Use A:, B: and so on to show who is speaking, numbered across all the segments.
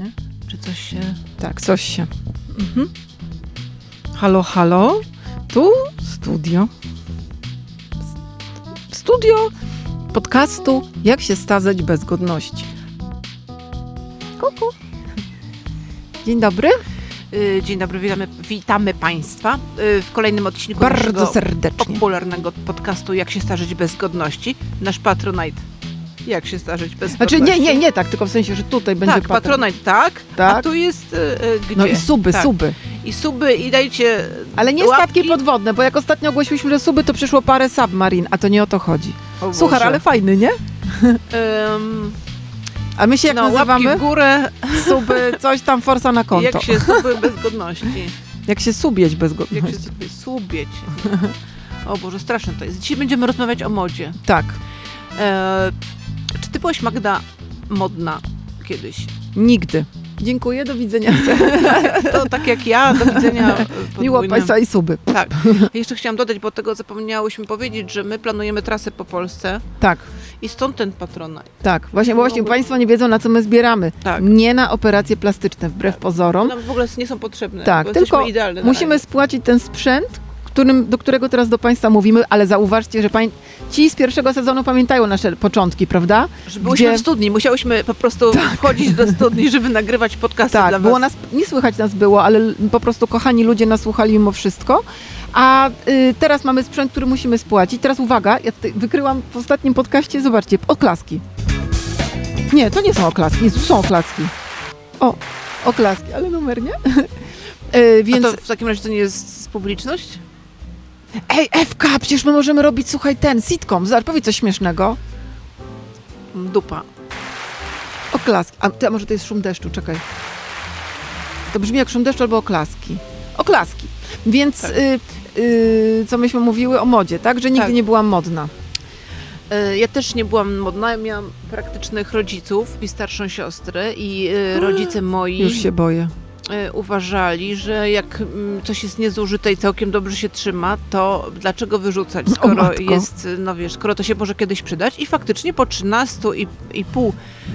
A: nie?
B: Czy coś się...
A: Tak, coś się. Mhm. Halo, halo. Tu studio. Studio podcastu Jak się stazać bez godności. Kuku. Dzień dobry.
B: Y, Dzień dobry, witamy, witamy Państwa y, w kolejnym odcinku
A: Bardzo serdecznie.
B: popularnego podcastu Jak się starzeć bez godności. Nasz Patronite. Jak się starzeć bez
A: Znaczy
B: godności.
A: nie, nie, nie tak, tylko w sensie, że tutaj będzie
B: Tak,
A: patron.
B: Patronite, tak.
A: Tak.
B: A tu jest y, y, gdzie?
A: No i suby,
B: tak.
A: suby.
B: I suby, i dajcie
A: Ale nie
B: łapki.
A: statki podwodne, bo jak ostatnio ogłosiliśmy, że suby, to przyszło parę submarin, a to nie o to chodzi.
B: O
A: Słuchaj,
B: Boże.
A: ale fajny, nie?
B: Ym,
A: A my się jak
B: no, łapki
A: nazywamy?
B: w górę,
A: Suby, coś tam, forsa na konto.
B: jak się suby bez godności.
A: Jak się subieć bez
B: Jak się
A: godności.
B: subieć. O Boże, straszne to jest. Dzisiaj będziemy rozmawiać o modzie.
A: Tak,
B: E, czy ty byłaś, Magda, modna kiedyś?
A: nigdy. Dziękuję, do widzenia.
B: To tak jak ja, do widzenia
A: Miło. Państwa i suby.
B: Tak. Jeszcze chciałam dodać, bo tego zapomniałyśmy powiedzieć, że my planujemy trasę po Polsce
A: Tak,
B: i stąd ten patronat.
A: tak. Właśnie, bo właśnie Państwo nie wiedzą, na co my zbieramy.
B: Tak.
A: Nie na operacje plastyczne, wbrew pozorom.
B: Nam w ogóle nie są potrzebne.
A: Tak,
B: bo
A: tylko
B: idealne
A: Musimy spłacić ten sprzęt, którym, do którego teraz do Państwa mówimy, ale zauważcie, że pań, ci z pierwszego sezonu pamiętają nasze początki, prawda?
B: Że byłyśmy
A: gdzie-
B: w studni, musiałyśmy po prostu wchodzić do studni, żeby nagrywać podcasty dla
A: Tak,
B: was.
A: było nas, nie słychać nas było, ale po prostu kochani ludzie nas słuchali mimo wszystko. A y, teraz mamy sprzęt, który musimy spłacić. Teraz uwaga, ja wykryłam w ostatnim podcaście, zobaczcie, oklaski. Nie, to nie są oklaski, Jezu, są oklaski. O, oklaski, ale numer nie? y, więc,
B: A to w takim razie to nie jest publiczność?
A: Ej, FK, przecież my możemy robić, słuchaj, ten, sitcom, zobacz, powiedz coś śmiesznego.
B: Dupa.
A: Oklaski. A, ty, a może to jest szum deszczu, czekaj. To brzmi jak szum deszczu albo oklaski. Oklaski. Więc
B: Tak.
A: y, y, co myśmy mówiły o modzie, tak? Że nigdy
B: Tak.
A: nie byłam modna.
B: E, Ja też nie byłam modna, ja miałam praktycznych rodziców i starszą siostrę i e, rodzice moi
A: Już się boję.
B: E, uważali, że jak mm, coś jest niezużyte i całkiem dobrze się trzyma, to dlaczego wyrzucać,
A: O
B: skoro jest, no wiesz, skoro to się może kiedyś przydać i faktycznie po 13 i, i pół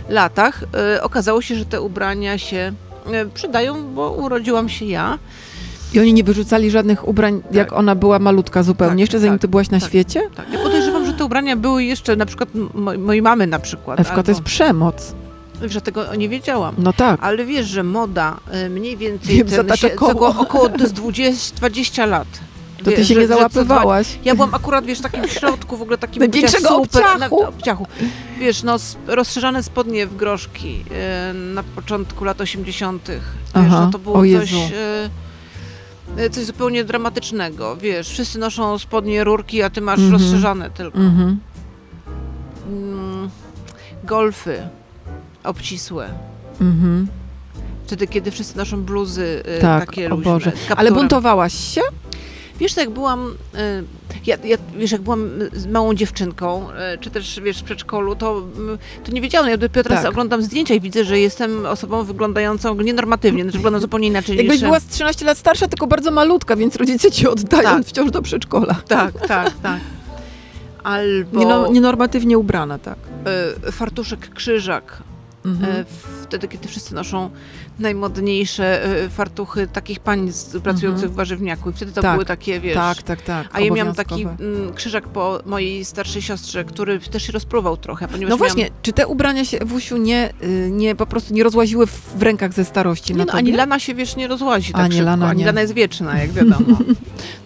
B: latach e, okazało się, że te ubrania się e, przydają, bo urodziłam się ja.
A: I oni nie wyrzucali żadnych ubrań, jak ona była malutka zupełnie,
B: Tak,
A: jeszcze zanim
B: tak,
A: ty byłaś na
B: tak.
A: świecie?
B: Tak, ja podejrzewam, że te ubrania były jeszcze na przykład mo- mojej mamy na przykład.
A: Ewka, to jest przemoc.
B: Że tego nie wiedziałam.
A: No tak.
B: Ale wiesz, że moda y, mniej więcej
A: Wiem,
B: ten się, około jest 20, 20 lat.
A: To ty
B: Wiesz,
A: się nie
B: dwa-
A: załapywałaś.
B: Ja byłam akurat, wiesz, takim w środku, w ogóle takim
A: Największego
B: super,
A: obciachu.
B: Na, obciachu. Wiesz, no rozszerzane spodnie w groszki y, na początku lat 80. Wiesz,
A: Aha,
B: no to było coś... Y, y, Coś zupełnie dramatycznego, wiesz, wszyscy noszą spodnie rurki, a ty masz
A: Mhm.
B: rozszerzane tylko.
A: Mhm.
B: Mm, golfy obcisłe.
A: Mhm.
B: Wtedy, kiedy wszyscy noszą bluzy y,
A: Tak,
B: takie luźne,
A: Boże. Ale buntowałaś się?
B: Wiesz, jak byłam, y, ja, ja, wiesz, jak byłam y, małą dziewczynką, czy też, wiesz, w przedszkolu, to, to nie wiedziałam, ja dopiero teraz
A: Tak.
B: oglądam zdjęcia i widzę, że jestem osobą wyglądającą nienormatywnie, znaczy wyglądam zupełnie inaczej
A: Jakbyś
B: niż...
A: była z 13 lat starsza, tylko bardzo malutka, więc rodzice ci oddają
B: Tak.
A: wciąż do przedszkola.
B: Tak, tak, tak. Albo
A: Nieno, nienormatywnie ubrana, tak.
B: fartuszek krzyżak,
A: Mhm.
B: y, wtedy, kiedy wszyscy noszą najmodniejsze y, fartuchy takich pań z, pracujących w warzywniaku i wtedy to.
A: Tak,
B: były takie, wiesz...
A: tak, tak, tak.
B: A ja miałam taki
A: obowiązkowe.
B: mm, krzyżak po mojej starszej siostrze, który też się rozpruwał trochę, ponieważ
A: No właśnie,
B: miałam...
A: czy te ubrania się, Wusiu, nie, y, nie po prostu nie rozłaziły w, rękach ze starości
B: Nie
A: na
B: no,
A: tobie?
B: ani lana się, wiesz, nie rozłazi tak
A: Ani
B: szybko.
A: lana
B: ani
A: nie.
B: lana jest wieczna, jak wiadomo.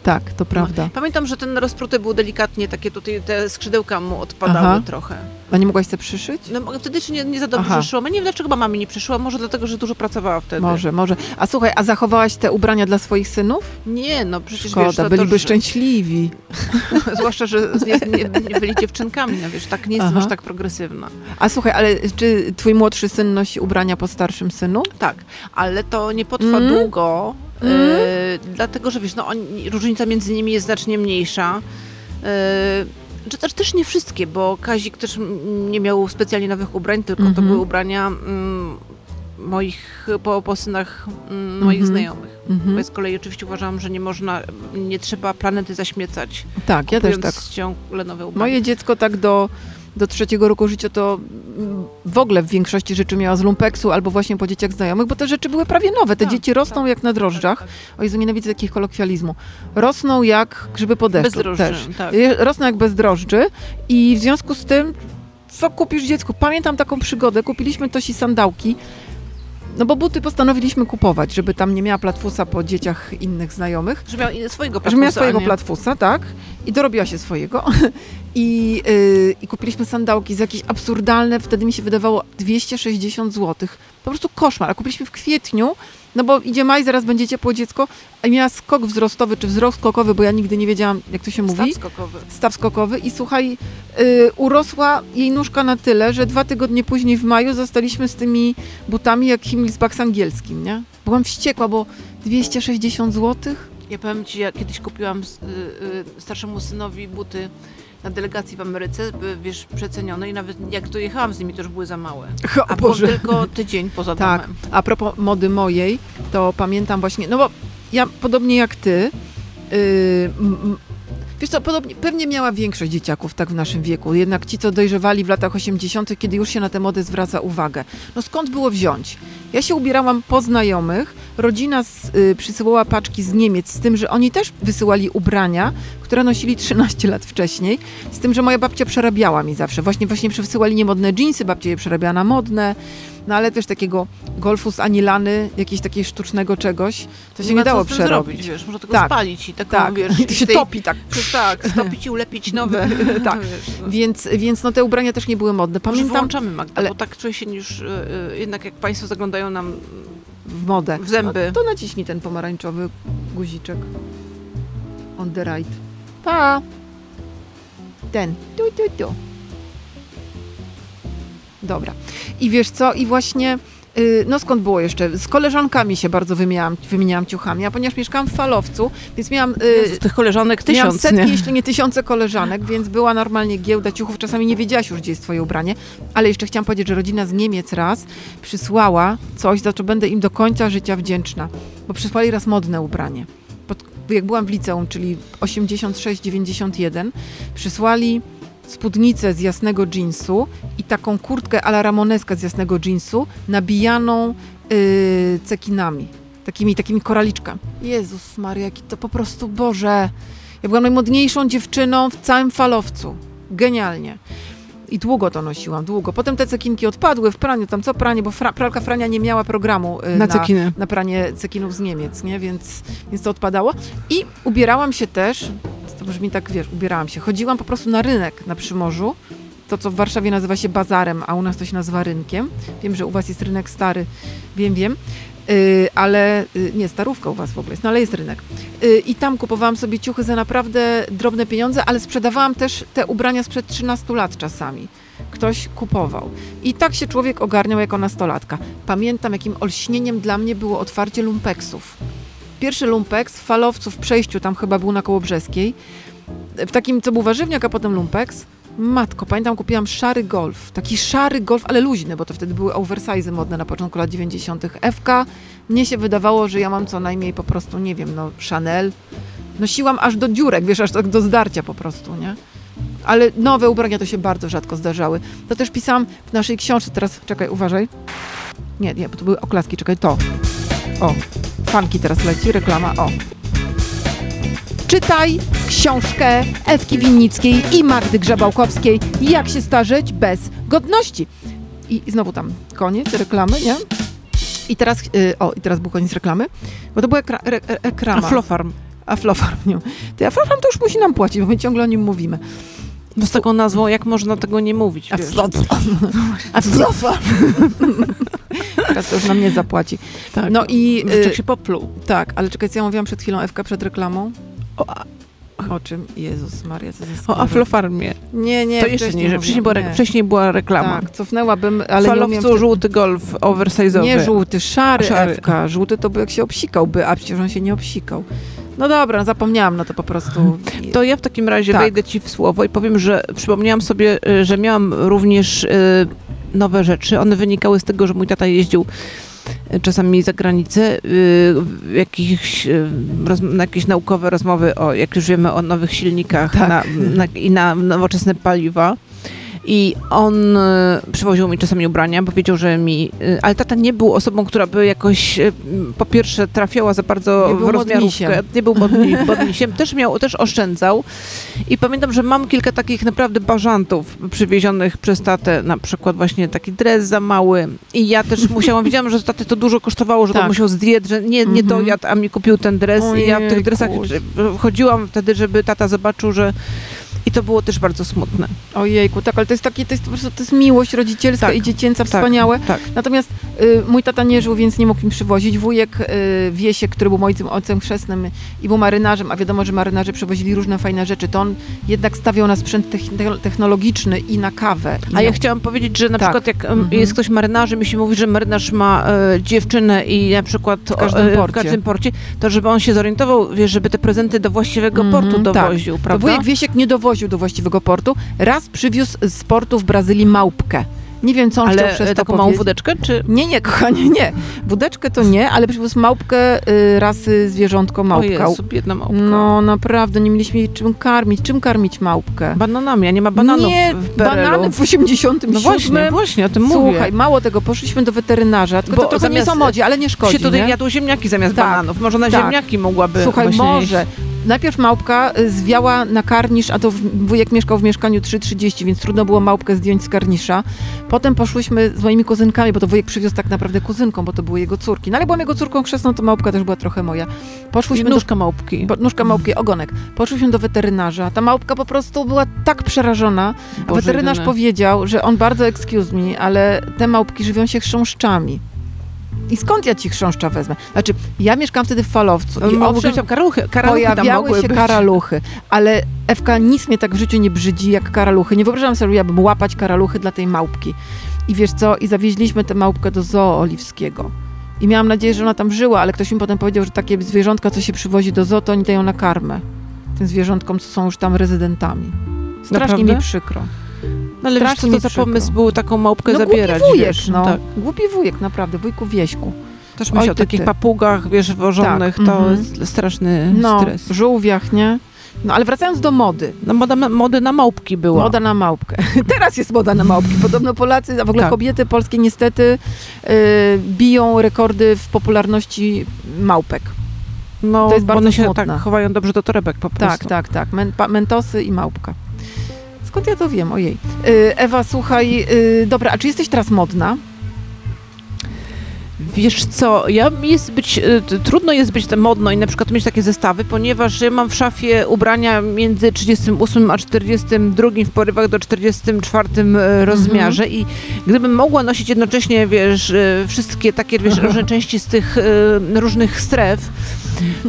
A: Tak, to prawda.
B: Pamiętam, że ten rozpruty był delikatnie, takie tutaj te skrzydełka mu odpadały
A: Aha.
B: trochę.
A: A nie mogłaś sobie przyszyć?
B: No wtedy się nie, nie za dobrze
A: Aha.
B: przyszyłam. Ja nie wiem, dlaczego chyba mami nie przyszyła. Może dlatego, że dużo pracowała wtedy.
A: Może, może. A słuchaj, a zachowałaś te ubrania dla swoich synów?
B: Nie, no przecież
A: Szkoda,
B: wiesz, to,
A: byliby
B: to, że-
A: szczęśliwi.
B: Zwłaszcza, że nie, nie, nie byli dziewczynkami, no wiesz, tak nie jestem
A: Aha.
B: aż tak progresywna.
A: A słuchaj, ale czy twój młodszy syn nosi ubrania po starszym synu?
B: Tak, ale to nie potrwa
A: Mm.
B: długo,
A: Mm.
B: e, dlatego że wiesz, no, oni, różnica między nimi jest znacznie mniejsza. E, że też, też nie wszystkie, bo Kazik też mm, nie miał specjalnie nowych ubrań, tylko to
A: Mhm.
B: były ubrania mm, moich, po, po synach mm, moich
A: Mhm.
B: znajomych. Bo
A: Mhm.
B: ja z kolei oczywiście uważam, że nie można, nie trzeba planety zaśmiecać,
A: Tak, ja też tak.
B: ciągle nowe ubrania.
A: Moje dziecko tak do, do trzeciego roku życia to mm, w ogóle w większości rzeczy miała z lumpeksu albo właśnie po dzieciach znajomych, bo te rzeczy były prawie nowe. Te
B: Tak,
A: dzieci rosną
B: tak,
A: jak na drożdżach. O Jezu, nienawidzę takich kolokwializmu. Rosną jak grzyby po deszczu
B: Bezdrożdże,
A: też.
B: tak.
A: Rosną jak bezdrożdży i w związku z tym, co kupisz dziecku? Pamiętam taką przygodę, kupiliśmy Tosi sandałki, no bo buty postanowiliśmy kupować, żeby tam nie miała platfusa po dzieciach innych znajomych.
B: Że miał i swojego
A: Że miała
B: platfusa,
A: swojego platfusa, tak. I dorobiła się swojego. I, yy, I kupiliśmy sandałki za jakieś absurdalne, wtedy mi się wydawało 260 zł. Po prostu koszmar. A kupiliśmy w kwietniu, no bo idzie maj, zaraz będzie ciepło dziecko, a miała skok wzrostowy, czy wzrost skokowy, bo ja nigdy nie wiedziałam, jak to się mówi.
B: Staw skokowy.
A: Staw skokowy i słuchaj, y, urosła jej nóżka na tyle, że dwa tygodnie później w maju zostaliśmy z tymi butami jak Himmelsbach angielskim, nie? Byłam wściekła, bo 260 zł?
B: Ja powiem ci, ja kiedyś kupiłam y, y, starszemu synowi buty na delegacji w Ameryce, wiesz, przecenione i nawet jak dojechałam z nimi, to już były za małe. A byłam tylko tydzień poza
A: Tak,
B: domem.
A: a propos mody mojej, to pamiętam właśnie, no bo ja podobnie jak ty, yy, wiesz co, podobnie, pewnie miała większość dzieciaków tak w naszym wieku, jednak ci, co dojrzewali w latach 80., kiedy już się na te mody zwraca uwagę. No skąd było wziąć? Ja się ubierałam po znajomych, rodzina z, y, przysyłała paczki z Niemiec z tym, że oni też wysyłali ubrania, które nosili 13 lat wcześniej, z tym, że moja babcia przerabiała mi zawsze. Właśnie, właśnie wysyłali niemodne dżinsy, babcia je przerabiała na modne, no ale też takiego golfu z anilany, jakiegoś takiego sztucznego czegoś, to się nie, dało przerobić.
B: Zrobić, wiesz, można tego
A: Tak.
B: spalić i taką,
A: Tak,
B: wiesz,
A: i to się
B: tej-
A: topi tak.
B: Tak, stopić i ulepić nowe.
A: Tak.
B: Wiesz, no.
A: Więc, więc no te ubrania też nie były modne.
B: Może
A: Pamiętam
B: wyłączamy Magda,
A: ale-
B: bo tak czuję się już, y, y, jednak jak Państwo zaglądają nam
A: w modę.
B: w zęby.
A: No, to naciśnij ten pomarańczowy guziczek. On the right. Pa! Ten. Tu, tu, tu. Dobra. I wiesz co? I właśnie, y, no skąd było jeszcze? Z koleżankami się bardzo wymieniałam, wymieniałam ciuchami, a ponieważ mieszkałam w Falowcu, więc miałam... y,
B: z tych koleżanek
A: Miałam
B: tysiąc,
A: setki,
B: nie?
A: jeśli nie tysiące koleżanek, więc była normalnie giełda ciuchów. Czasami nie wiedziałaś już, gdzie jest twoje ubranie. Ale jeszcze chciałam powiedzieć, że rodzina z Niemiec raz przysłała coś, za co będę im do końca życia wdzięczna. Bo przysłali raz modne ubranie. Pod, jak byłam w liceum, czyli 86-91, przysłali spódnicę z jasnego jeansu i taką kurtkę ala ramoneska z jasnego jeansu, nabijaną yy, cekinami. Takimi, takimi koraliczkami. Jezus Maria, jaki to po prostu, Boże. Ja byłam najmodniejszą dziewczyną w całym falowcu. Genialnie. I długo to nosiłam, długo. Potem te cekinki odpadły w praniu, tam co pranie, bo fra, pralka Frania nie miała programu y,
B: Na cekiny.
A: na pranie cekinów z Niemiec, nie? Więc, więc to odpadało. I ubierałam się też, to brzmi tak, wiesz, ubierałam się. Chodziłam po prostu na rynek na Przymorzu, to co w Warszawie nazywa się bazarem, a u nas to się nazywa rynkiem. Wiem, że u was jest rynek stary, wiem, wiem. Yy, ale yy, nie, starówka u was w ogóle jest, no ale jest rynek. Yy, I tam kupowałam sobie ciuchy za naprawdę drobne pieniądze, ale sprzedawałam też te ubrania sprzed 13 lat czasami. Ktoś kupował. I tak się człowiek ogarniał jako nastolatka. Pamiętam, jakim olśnieniem dla mnie było otwarcie lumpeksów. Pierwszy lumpeks w falowcu w przejściu, tam chyba był na Kołobrzeskiej, w takim, co był warzywniak, a potem lumpeks. Matko, pamiętam, kupiłam szary golf. Taki szary golf, ale luźny, bo to wtedy były oversize modne na początku lat 90. FK. Mnie się wydawało, że ja mam co najmniej po prostu, nie wiem, no Chanel. Nosiłam aż do dziurek, wiesz, aż tak do zdarcia po prostu, nie? Ale nowe ubrania to się bardzo rzadko zdarzały. To też pisałam w naszej książce, teraz, czekaj, uważaj. Nie, nie, bo to były oklaski, czekaj, to. O, fanki teraz leci, reklama, o. Czytaj książkę Ewki Winnickiej i Magdy Grzebałkowskiej Jak się starzeć bez godności. I, i znowu tam koniec reklamy, nie? I teraz, y, o, i teraz był koniec reklamy, bo to była ekra, re, re, ekrama.
B: Aflofarm.
A: Aflofarm, nie. Aflofarm to już musi nam płacić, bo my ciągle o nim mówimy.
B: Bo z taką nazwą, jak można tego nie mówić?
A: Aflofarm. Teraz to już nam nie zapłaci.
B: Tak.
A: No i...
B: Życzek
A: Y,
B: się popluł.
A: tak, ale czekaj, co ja mówiłam przed chwilą, Ewka, przed reklamą?
B: O,
A: O czym? Jezus Maria, co za
B: o Aflofarmie.
A: Nie, nie,
B: to jeszcze nie, że wcześniej była,
A: nie.
B: wcześniej była reklama.
A: Tak, cofnęłabym, ale
B: w
A: nie umiem...
B: falowcu żółty golf oversize'owy.
A: Nie żółty, szary,
B: Szary.
A: Ewka. Żółty to by jak się obsikałby, a przecież on się nie obsikał. No dobra, zapomniałam, no to po prostu...
B: To ja w takim razie
A: Tak.
B: wejdę ci w słowo i powiem, że przypomniałam sobie, y, że miałam również y, nowe rzeczy. One wynikały z tego, że mój tata jeździł czasami za granicę, y, jakichś, y, roz, na jakieś naukowe rozmowy o, jak już wiemy, o nowych silnikach
A: Tak.
B: na, na, i na nowoczesne paliwa. I on e, przywoził mi czasami ubrania, bo wiedział, że mi... e, Ale tata nie był osobą, która by jakoś e, po pierwsze trafiała za bardzo w rozmiarówkę. Nie był modni, modnisiem. Też miał, też oszczędzał. I pamiętam, że mam kilka takich naprawdę bażantów przywiezionych przez tatę. Na przykład właśnie taki dres za mały. I ja też musiałam, wiedziałam, że taty to dużo kosztowało, że
A: Tak.
B: to musiał zdiet, że nie, nie
A: Mhm.
B: dojadł, a mi kupił ten dres. I ja w tych dresach chodziłam wtedy, żeby tata zobaczył, że... I to było też bardzo smutne.
A: Ojejku, tak, ale to jest takie, to jest po prostu, to jest miłość rodzicielska
B: Tak,
A: i dziecięca wspaniałe.
B: Tak.
A: Natomiast y, mój tata nie żył, więc nie mógł mi przywozić. Wujek y, Wiesiek, który był moim ojcem chrzestnym i był marynarzem, a wiadomo, że marynarze przewozili różne fajne rzeczy, to on jednak stawiał na sprzęt techn- technologiczny i na kawę. I
B: A ja chciałam powiedzieć, że na
A: Tak.
B: przykład jak
A: Mhm.
B: jest ktoś marynarzem i się mówi, że marynarz ma e, dziewczynę i na przykład
A: W każdym
B: e,
A: porcie.
B: w każdym porcie, to żeby on się zorientował, wiesz, żeby te prezenty do właściwego
A: Mhm,
B: portu
A: tak.
B: dowoził,
A: To
B: prawda?
A: wujek Wiesiek nie dowoził do właściwego portu. Raz przywiózł z portu w Brazylii małpkę. Nie wiem, co on chciał
B: Ale
A: przez
B: e,
A: to
B: taką małą wódeczkę, czy...
A: Nie, nie, kochanie, nie. Wódeczkę to nie, ale przywiózł małpkę y, rasy zwierzątką
B: O
A: małpka.
B: Jezu, biedna małpka.
A: No naprawdę, nie mieliśmy jej czym karmić. Czym karmić małpkę?
B: Bananami, a nie ma bananów
A: nie,
B: w PRL-u.
A: banany w 87.
B: No właśnie, właśnie, o tym
A: Słuchaj,
B: mówię.
A: mało tego, poszliśmy do weterynarza, tylko
B: Bo
A: to trochę nie są modzi, ale nie szkodzi,
B: się tutaj
A: nie?
B: jadło ziemniaki zamiast
A: Tak,
B: bananów. Może na
A: tak.
B: ziemniaki mogłaby
A: Słuchaj,
B: właśnie
A: może. Najpierw małpka zwiała na karnisz, a to wujek mieszkał w mieszkaniu 330, więc trudno było małpkę zdjąć z karnisza. Potem poszłyśmy z moimi kuzynkami, bo to wujek przywiózł tak naprawdę kuzynką, bo to były jego córki. No ale byłam jego córką chrzestną, to małpka też była trochę moja.
B: I
A: Poszłyśmy do
B: nóżka małpki.
A: Po, nóżka małpki, ogonek. Poszliśmy do weterynarza. Ta małpka po prostu była tak przerażona. A
B: Boże
A: weterynarz
B: jedyny.
A: powiedział, że on bardzo excuse me, ale te małpki żywią się chrząszczami. I skąd ja ci chrząszcza wezmę? Znaczy, ja mieszkam wtedy w falowcu i
B: I
A: owszem,
B: owszem, karaluchy, karaluchy tam
A: pojawiały
B: mogły
A: się
B: być.
A: karaluchy, ale Ewka, nic mnie tak w życiu nie brzydzi jak karaluchy. Nie wyobrażam sobie, ja bym łapać karaluchy dla tej małpki. I wiesz co? I zawieźliśmy tę małpkę do zoo oliwskiego. I miałam nadzieję, że ona tam żyła, ale ktoś mi potem powiedział, że takie zwierzątka, co się przywozi do zoo, to oni dają na karmę. Tym zwierzątkom, co są już tam rezydentami. Strasznie
B: Naprawdę?
A: mi przykro.
B: No ale wiesz, co to za pomysł był taką małpkę
A: No
B: zabierać,
A: głupi wujek,
B: wiesz?
A: no.
B: Tak.
A: Głupi wujek, naprawdę, wujku Wieśku.
B: Też
A: Oj,
B: myślę o takich
A: ty.
B: papugach, wiesz, wożonych,
A: Tak,
B: to
A: mhm.
B: jest straszny
A: No,
B: stres.
A: żółwiach, nie? No ale wracając do mody.
B: No moda, mody na małpki była.
A: Moda na małpkę. Teraz jest moda na małpki. Podobno Polacy, a w ogóle
B: Tak.
A: kobiety polskie niestety y, biją rekordy w popularności małpek.
B: no,
A: to jest bardzo
B: one się
A: smutne.
B: tak chowają dobrze do torebek po
A: Tak,
B: prostu.
A: tak, tak. Men, pa, mentosy i małpka. Skąd ja to wiem? Ojej. Y, Ewa, słuchaj, y, dobra, a czy jesteś teraz modna?
B: Wiesz co, ja jest być, y, trudno jest być modno i na przykład mieć takie zestawy, ponieważ ja mam w szafie ubrania między 38 a 42 w porywach do 44 e, rozmiarze i gdybym mogła nosić jednocześnie, wiesz, e, wszystkie takie, wiesz, różne części z tych różnych stref,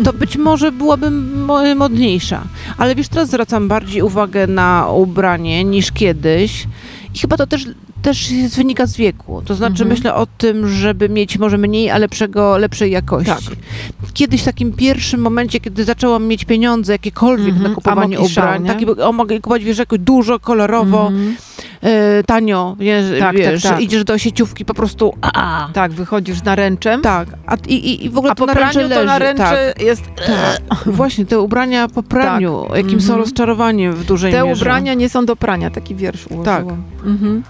B: to być może byłabym mo- modniejsza. Ale wiesz, teraz zwracam bardziej uwagę na ubranie niż kiedyś i chyba to też też jest, wynika z wieku. To znaczy
A: Mhm.
B: myślę o tym, żeby mieć może mniej, ale lepszego, lepszej jakości.
A: Tak.
B: Kiedyś w takim pierwszym momencie, kiedy zaczęłam mieć pieniądze jakiekolwiek
A: Mhm.
B: na kupowanie
A: Amok szał,
B: ubrań, o, mogę kupować wiesz, jakoś dużo, kolorowo,
A: Mhm.
B: e, tanio, wiesz,
A: Tak,
B: wiesz
A: tak, tak.
B: idziesz do sieciówki po prostu, a, a.
A: Tak, wychodzisz naręczem.
B: Tak, a, i, i, i w ogóle
A: A
B: to
A: po
B: na
A: praniu to
B: leży.
A: na ręczy
B: Tak,
A: jest...
B: tak. Właśnie, te ubrania po praniu, jakim są
A: Mhm.
B: rozczarowaniem w dużej
A: Te
B: mierze.
A: ubrania nie są do prania, taki wiersz ułożyłam.
B: Tak.
A: Mhm.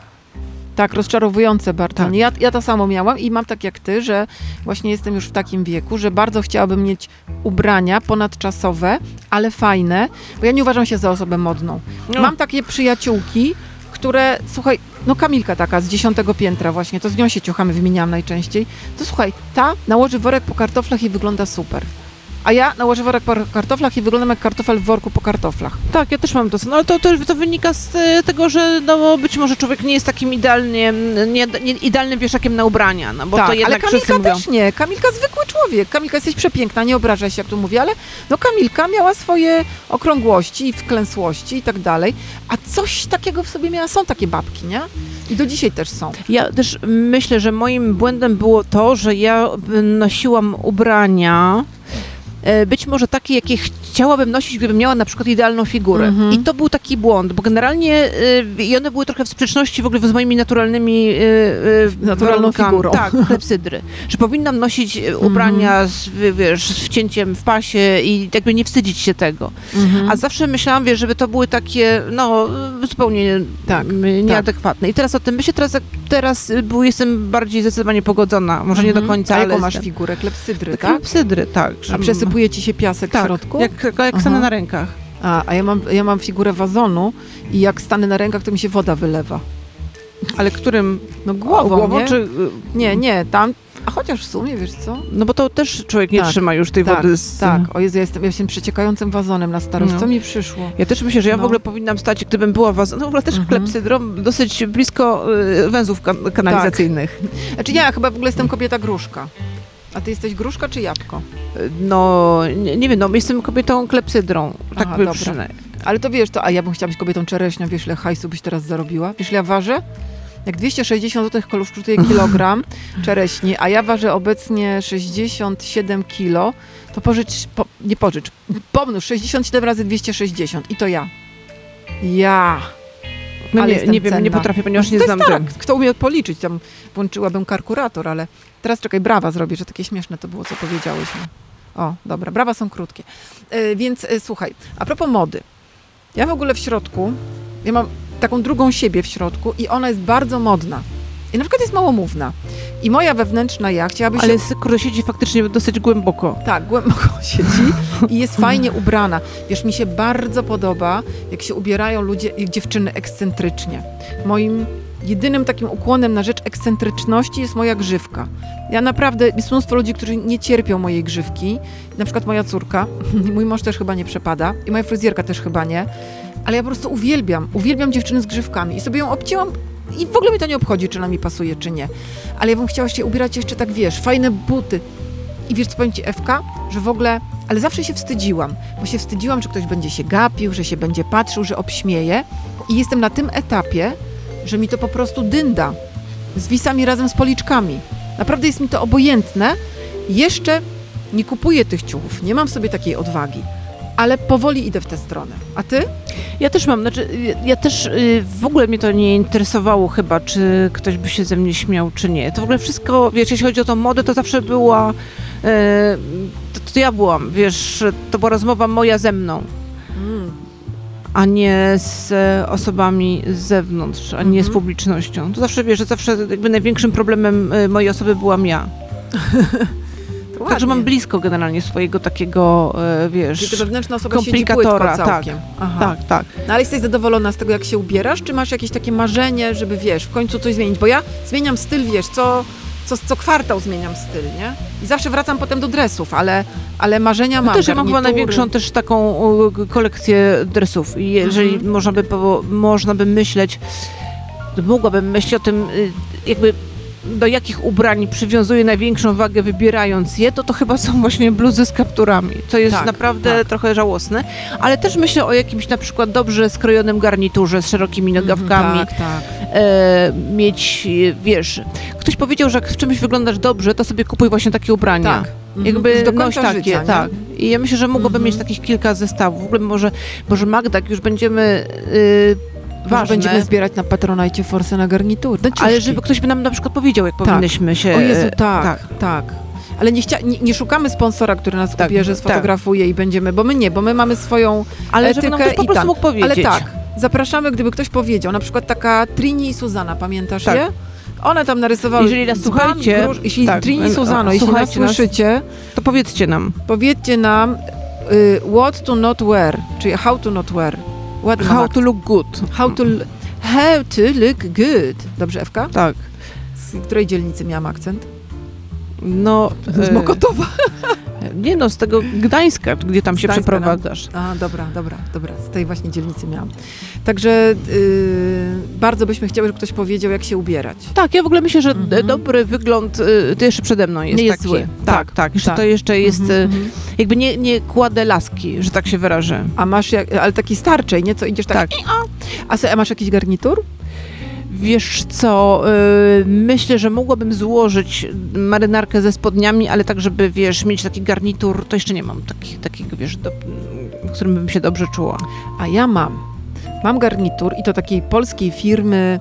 A: Tak, rozczarowujące bardzo.
B: Tak.
A: Ja, ja to samo miałam i mam tak jak ty, że właśnie jestem już w takim wieku, że bardzo chciałabym mieć ubrania ponadczasowe, ale fajne, bo ja nie uważam się za osobę modną.
B: No.
A: Mam takie przyjaciółki, które, słuchaj, no Kamilka taka z dziesiątego piętra właśnie, to z nią się ciuchamy, wymieniałam najczęściej, to słuchaj, ta nałoży worek po kartoflach i wygląda super. A ja nałożę worek po kartoflach i wyglądam jak kartofel w worku po kartoflach.
B: Tak, ja też mam to. No ale to, to, to wynika z e, tego, że no, być może człowiek nie jest takim idealnie, nie, nie, idealnym wieszakiem na ubrania, no bo
A: tak,
B: to jednak
A: ale Kamilka
B: mówią.
A: też nie. Kamilka zwykły człowiek. Kamilka jesteś przepiękna, nie obrażaj się, jak tu mówię, ale no Kamilka miała swoje okrągłości i wklęsłości i tak dalej, a coś takiego w sobie miała. Są takie babki, nie? I do dzisiaj też są.
B: Ja też myślę, że moim błędem było to, że ja nosiłam ubrania być może takie, jakie chciałabym nosić, gdybym miała na przykład idealną figurę.
A: Mhm.
B: I to był taki błąd, bo generalnie e, i one były trochę w sprzeczności w ogóle z moimi naturalnymi e, e,
A: Naturalną figurą.
B: Tak, klepsydry. Że powinnam nosić e, ubrania z, wi- wiesz, z wcięciem w pasie i jakby nie wstydzić się tego.
A: Mhm.
B: A zawsze myślałam, wiesz, żeby to były takie, no, zupełnie
A: Tak,
B: nieadekwatne. I teraz o tym myślę, teraz, teraz y, bo jestem bardziej zdecydowanie pogodzona. Może nie do
A: Mhm.
B: końca,
A: A
B: ale
A: jaką masz figurę? Klepsydry, tak?
B: Klepsydry, tak.
A: A przesypuje ci się piasek
B: tak,
A: w środku?
B: Jak, jak
A: Aha.
B: stanę na rękach.
A: A, a ja mam, ja mam figurę wazonu i jak stanę na rękach, to mi się woda wylewa.
B: Ale którym?
A: No głową,
B: głową
A: nie?
B: czy... y,
A: Nie, nie, tam... A chociaż w sumie, wiesz co?
B: No bo to też człowiek nie
A: Tak,
B: trzyma już tej
A: tak,
B: wody. Z...
A: Tak, o Jezu, ja jestem, ja jestem przeciekającym wazonem na starość.
B: No.
A: Co mi przyszło?
B: Ja też myślę, że ja w
A: No.
B: ogóle powinnam stać, gdybym była was, no w ogóle też
A: Mhm.
B: klepsydrą, dosyć blisko y, węzłów kan- kanalizacyjnych.
A: Znaczy ja chyba w ogóle jestem kobieta gruszka. A ty jesteś gruszka czy jabłko?
B: No, nie, nie wiem, no jestem kobietą klepsydrą. Tak
A: Aha,
B: przynajmniej.
A: Ale to wiesz, to, a ja bym chciała być kobietą czereśnią, wiesz ile hajsu byś teraz zarobiła? Wiesz ile ja ważę? Jak 260 zł kosztuje kilogram czereśni, a ja ważę obecnie 67 kilo, to pożycz, po, nie pożycz, pomnóż 67 razy 260 i to ja. Ja.
B: No
A: Ale
B: nie, nie wiem, nie
A: cenna.
B: potrafię, ponieważ nie
A: to
B: znam
A: tak, kto umie policzyć, tam włączyłabym kalkulator, ale teraz czekaj, brawa zrobię, że takie śmieszne to było, co powiedziałyśmy. O, dobra, brawa są krótkie. E, więc e, słuchaj, a propos mody. Ja w ogóle w środku, ja mam taką drugą siebie w środku i ona jest bardzo modna. I na przykład jest małomówna. I moja wewnętrzna ja chciałaby się...
B: Ale kurde, siedzi faktycznie dosyć głęboko.
A: Tak, głęboko siedzi i jest fajnie ubrana. Wiesz, mi się bardzo podoba, jak się ubierają ludzie, jak dziewczyny ekscentrycznie. Moim jedynym takim ukłonem na rzecz ekscentryczności jest moja grzywka. Ja naprawdę, jest mnóstwo ludzi, którzy nie cierpią mojej grzywki. Na przykład moja córka, mój mąż też chyba nie przepada i moja fryzjerka też chyba nie. Ale ja po prostu uwielbiam, uwielbiam dziewczyny z grzywkami i sobie ją obcięłam i w ogóle mi to nie obchodzi, czy ona mi pasuje, czy nie. Ale ja bym chciała się ubierać jeszcze tak, wiesz, fajne buty, i wiesz, co powiem ci, Ewka, że w ogóle, ale zawsze się wstydziłam, bo się wstydziłam, że ktoś będzie się gapił, że się będzie patrzył, że obśmieje. I jestem na tym etapie, że mi to po prostu dynda. Zwisa mi razem z policzkami. Naprawdę jest mi to obojętne. Jeszcze nie kupuję tych ciuchów, nie mam w sobie takiej odwagi. Ale powoli idę w tę stronę. A ty?
B: Ja też mam, znaczy, y, ja też y, w ogóle mnie to nie interesowało chyba, czy ktoś by się ze mnie śmiał, czy nie. To w ogóle wszystko, wiesz, jeśli chodzi o tą modę, to zawsze była, e, to, to ja byłam, wiesz, to była rozmowa moja ze mną,
A: Mm.
B: A nie z osobami z zewnątrz, a nie z
A: Mhm.
B: publicznością. To zawsze, wiesz, że zawsze jakby największym problemem e, mojej osoby byłam ja. Także mam blisko generalnie swojego takiego,
A: Czyli
B: wiesz,
A: wewnętrzna osoba
B: komplikatora,
A: całkiem. Aha.
B: tak, tak.
A: No ale jesteś zadowolona z tego, jak się ubierasz, czy masz jakieś takie marzenie, żeby, wiesz, w końcu coś zmienić? Bo ja zmieniam styl, wiesz, co, co, co kwartał zmieniam styl, nie? I zawsze wracam potem do dresów, ale, ale marzenia
B: Ja
A: mam.
B: też ja mam chyba największą też taką kolekcję dresów i jeżeli
A: Mhm.
B: można, by, można by myśleć, to mogłabym myśleć o tym, y, jakby do jakich ubrań przywiązuję największą wagę wybierając je, to to chyba są właśnie bluzy z kapturami, co jest
A: Tak,
B: naprawdę
A: tak.
B: trochę żałosne, ale też myślę o jakimś na przykład dobrze skrojonym garniturze z szerokimi nogawkami,
A: Mhm, Tak, tak.
B: e, mieć, wiesz, ktoś powiedział, że jak w czymś wyglądasz dobrze, to sobie kupuj właśnie takie ubrania.
A: tak. Mhm.
B: Jakby
A: Już do
B: noś
A: końca
B: takie,
A: życia,
B: tak. I ja myślę, że mogłabym
A: Mhm.
B: mieć takich kilka zestawów. W ogóle może, może Magda, jak już będziemy yy,
A: Może
B: ważne,
A: będziemy zbierać na Patronajcie forsę na garnitury. Na
B: ale żeby ktoś by nam na przykład powiedział, jak powinnyśmy się...
A: O Jezu,
B: e,
A: tak, tak. Ale nie, chcia- nie, nie szukamy sponsora, który nas
B: Tak,
A: ubierze,
B: tak.
A: sfotografuje i będziemy, bo my nie, bo my mamy swoją
B: Ale żeby nam
A: etykę
B: ktoś po prostu
A: tam.
B: mógł powiedzieć.
A: Ale tak, zapraszamy, gdyby ktoś powiedział, na przykład taka Trini i Suzana, pamiętasz
B: Tak.
A: je? One tam narysowały...
B: Jeżeli nas
A: dzban,
B: słuchajcie,
A: grusz- jeśli
B: tak,
A: Trini i Suzano, jeśli nas. słyszycie,
B: To powiedzcie nam.
A: powiedzcie nam y, what to not wear, czyli how to not wear. Ładny
B: How to look good.
A: how to, how to look good. Dobrze, Ewka?
B: Tak.
A: Z której dzielnicy miałam akcent?
B: No...
A: Z
B: e,
A: Mokotowa.
B: Nie no, z tego Gdańska, gdzie tam się
A: Gdańska, no.
B: przeprowadzasz.
A: A, dobra, dobra, dobra. Z tej właśnie dzielnicy miałam. Także y, bardzo byśmy chciały, żeby ktoś powiedział, jak się ubierać.
B: Tak, ja w ogóle myślę, że
A: Mhm.
B: dobry wygląd y, to jeszcze przede mną jest
A: Nie jest
B: taki.
A: zły.
B: Tak,
A: Tak,
B: tak.
A: Tak.
B: to jeszcze jest...
A: Mhm,
B: y,
A: mhm.
B: jakby nie, nie kładę laski, że tak się wyrażę.
A: A masz, jak, ale taki starczej, nie? Co idziesz tak...
B: Tak.
A: A, a masz jakiś garnitur?
B: Wiesz co, y, myślę, że mogłabym złożyć marynarkę ze spodniami, ale tak, żeby, wiesz, mieć taki garnitur, to jeszcze nie mam taki, takiego, wiesz, do, w którym bym się dobrze czuła.
A: A ja mam. Mam garnitur i to takiej polskiej firmy.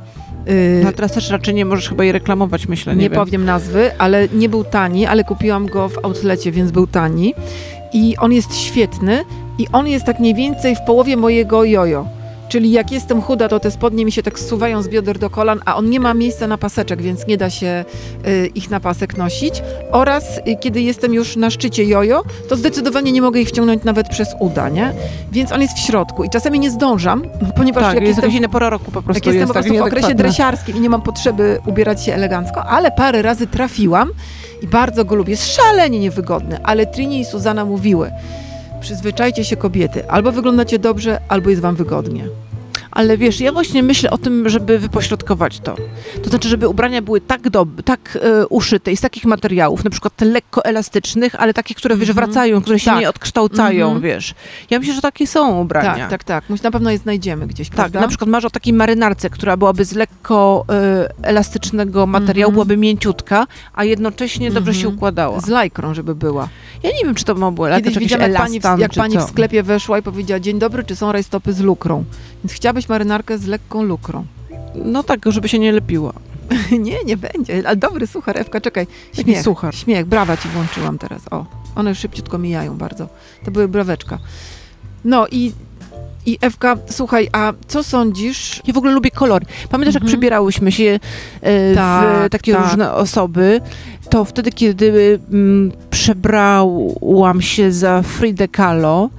A: y,
B: No teraz też raczej nie możesz chyba jej reklamować, myślę,
A: nie
B: nie, wiem.
A: powiem nazwy, ale nie był tani, ale kupiłam go w outlecie, więc był tani. I on jest świetny i on jest tak mniej więcej w połowie mojego jojo. Czyli jak jestem chuda, to te spodnie mi się tak zsuwają z bioder do kolan, a on nie ma miejsca na paseczek, więc nie da się y, ich na pasek nosić. Oraz y, kiedy jestem już na szczycie jojo, to zdecydowanie nie mogę ich wciągnąć nawet przez uda, nie? Więc on jest w środku i czasami nie zdążam, ponieważ
B: Tak,
A: jak
B: jest
A: jestem
B: inna pora roku po prostu.
A: jak jestem
B: jest
A: po
B: tak
A: prostu w okresie dresiarskim i nie mam potrzeby ubierać się elegancko, ale parę razy trafiłam i bardzo go lubię. Jest szalenie niewygodny, ale Trini i Suzana mówiły, przyzwyczajcie się kobiety, albo wyglądacie dobrze, albo jest wam wygodnie.
B: Ale wiesz, ja właśnie myślę o tym, żeby wypośrodkować to. To znaczy, żeby ubrania były tak, dob- tak e, uszyte i z takich materiałów, na przykład te lekko elastycznych, ale takich, które wiesz,
A: Mhm.
B: wracają, które się
A: Tak.
B: nie odkształcają,
A: Mhm.
B: wiesz. Ja myślę, że takie są ubrania.
A: Tak, tak, tak. Muś- Na pewno je znajdziemy gdzieś,
B: Tak,
A: prawda?
B: na przykład masz o takiej marynarce, która byłaby z lekko e, elastycznego materiału,
A: Mhm.
B: byłaby mięciutka, a jednocześnie dobrze się
A: Mhm.
B: układała.
A: Z lajkrą, żeby była.
B: Ja nie wiem, czy to ma było
A: Kiedyś widziałam, jak pani, w, jak pani w sklepie weszła i powiedziała, dzień dobry, czy są rajstopy z lukrą? Więc chciałabyś marynarkę z lekką lukrą.
B: No tak, żeby się nie lepiła.
A: nie, nie będzie. Ale dobry suchar, Ewka, czekaj. Śmiech,
B: suchar.
A: śmiech, brawa ci włączyłam teraz. O, one szybciutko mijają bardzo. To były braweczka. No i, i Ewka, słuchaj, a co sądzisz?
B: Ja w ogóle lubię kolory. Pamiętasz, jak
A: Mhm.
B: przebierałyśmy się e, w
A: Tak,
B: takie
A: tak.
B: różne osoby, to wtedy, kiedy mm, przebrałam się za Fridę Kahlo,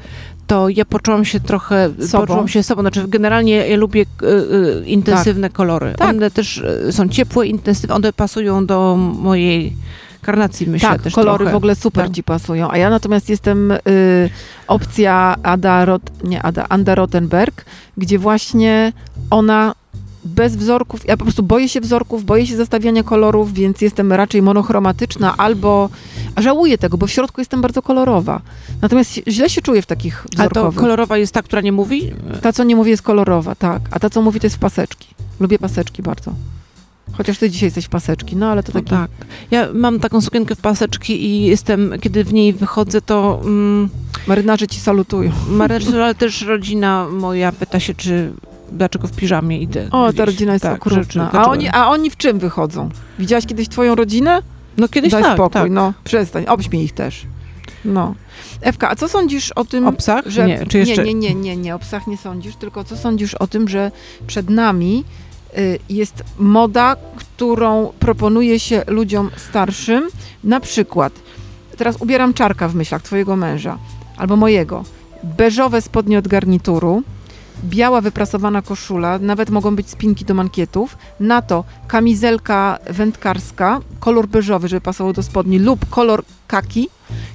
B: to ja poczułam się trochę,
A: Sobą.
B: poczułam się sobą. Znaczy, generalnie ja lubię e, e, intensywne kolory.
A: Tak.
B: One też e, są ciepłe, intensywne, one pasują do mojej karnacji, myślę
A: tak,
B: też
A: kolory
B: trochę.
A: w ogóle super
B: Tak.
A: ci pasują. A ja natomiast jestem y, opcja Ada, Rot, nie Ada, Anda Rottenberg, gdzie właśnie ona bez wzorków, ja po prostu boję się wzorków, boję się zestawiania kolorów, więc jestem raczej monochromatyczna albo żałuję tego, bo w środku jestem bardzo kolorowa. Natomiast źle się czuję w takich
B: A to
A: wzorkowych.
B: kolorowa jest ta, która nie mówi?
A: Ta, co nie mówi, jest kolorowa, tak. A ta, co mówi, to jest w paseczki. Lubię paseczki bardzo. Chociaż ty dzisiaj jesteś w paseczki, no ale to
B: No
A: taki...
B: tak. Ja mam taką sukienkę w paseczki i jestem, kiedy w niej wychodzę, to mm,
A: Marynarze ci salutują.
B: marynarze, ale też rodzina moja pyta się, czy dlaczego w piżamie idę.
A: O, ta
B: gdzieś.
A: rodzina jest
B: Tak,
A: okrutna.
B: rzeczy,
A: A oni, a oni w czym wychodzą? Widziałaś kiedyś twoją rodzinę?
B: No kiedyś
A: Daj
B: tak,
A: spokój,
B: tak.
A: no przestań, obśmiej ich też. No. Ewka, a co sądzisz o tym,
B: O psach?
A: że...
B: Nie, czy jeszcze...
A: nie, nie, nie, nie, nie, o psach nie sądzisz, tylko co sądzisz o tym, że przed nami y, jest moda, którą proponuje się ludziom starszym, na przykład, teraz ubieram czarka w myślach twojego męża, albo mojego, beżowe spodnie od garnituru, biała wyprasowana koszula, nawet mogą być spinki do mankietów, na to kamizelka wędkarska, kolor beżowy, żeby pasował do spodni, lub kolor kaki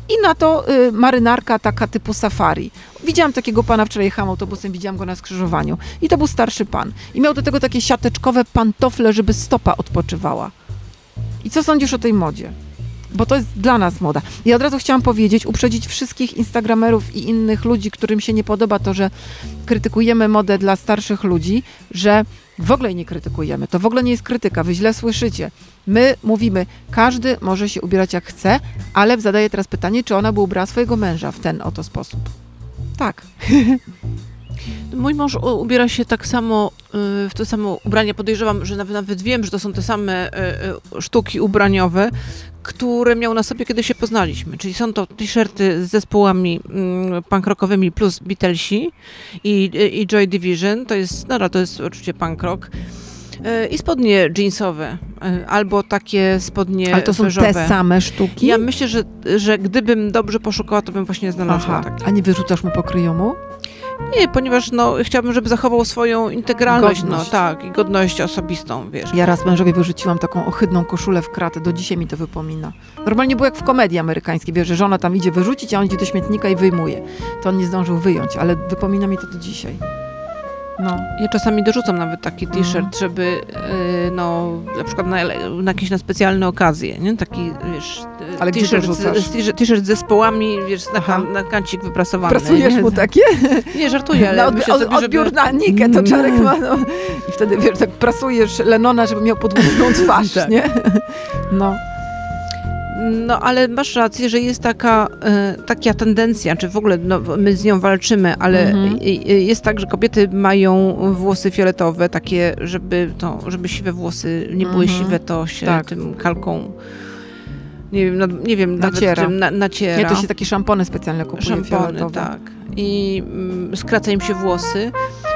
A: i na to y, marynarka taka typu safari. Widziałam takiego pana, wczoraj jechałam autobusem, widziałam go na skrzyżowaniu i to był starszy pan. I miał do tego takie siateczkowe pantofle, żeby stopa odpoczywała. I co sądzisz o tej modzie? Bo to jest dla nas moda. I od razu chciałam powiedzieć, uprzedzić wszystkich instagramerów i innych ludzi, którym się nie podoba to, że krytykujemy modę dla starszych ludzi, że w ogóle nie krytykujemy. To w ogóle nie jest krytyka, wy źle słyszycie. My mówimy, każdy może się ubierać jak chce, ale zadaję teraz pytanie, czy ona by ubrała swojego męża w ten oto sposób. Tak.
B: Mój mąż ubiera się tak samo, y, w to samo ubranie. Podejrzewam, że nawet, wiem, że to są te same y, y, sztuki ubraniowe, które miał na sobie, kiedy się poznaliśmy. Czyli są to t-shirty z zespołami mm, punk rockowymi plus Beatlesi i, i Joy Division. To jest, no, to jest oczywiście punk rock. I spodnie jeansowe, albo takie spodnie
A: Ale to są
B: beżowe.
A: te same sztuki?
B: Ja myślę, że, że gdybym dobrze poszukała, to bym właśnie znalazła
A: Aha,
B: takie.
A: a nie wyrzucasz mu pokryjomu?
B: Nie, ponieważ no, chciałabym, żeby zachował swoją integralność,
A: Godność.
B: no tak, i godność osobistą, wiesz.
A: Ja raz mężowi wyrzuciłam taką ohydną koszulę w kratę, do dzisiaj mi to wypomina. Normalnie było jak w komedii amerykańskiej, wiesz, że żona tam idzie wyrzucić, a on idzie do śmietnika i wyjmuje. To on nie zdążył wyjąć, ale wypomina mi to do dzisiaj. No.
B: Ja czasami dorzucam nawet taki t-shirt,
A: Mhm.
B: żeby y, no na przykład na, na jakieś na specjalne okazje, nie? Taki, wiesz,
A: Ale
B: t-shirt, z, t-shirt- t-shirt z zespołami, wiesz, na,
A: Aha.
B: na kancik wyprasowany.
A: Prasujesz
B: nie?
A: mu takie?
B: Nie, żartuję, ale
A: Na odbi- od,
B: sobie,
A: odbiór
B: żeby...
A: na Nikę, to Czarek ma, no. I wtedy, wiesz, tak prasujesz Lenona, żeby miał podwójną twarz,
B: Tak.
A: nie? No.
B: No, ale masz rację, że jest taka, e, taka tendencja, czy w ogóle no, my z nią walczymy, ale
A: Mhm.
B: jest tak, że kobiety mają włosy fioletowe, takie, żeby, to, żeby siwe włosy nie były
A: Mhm.
B: siwe, to się
A: Tak.
B: tym kalką nie wiem, nie wiem
A: Naciera.
B: nawet na, naciera.
A: Nie, to się takie szampony specjalne kupuje
B: Szampony,
A: fioletowe.
B: tak. I mm, skraca im się włosy.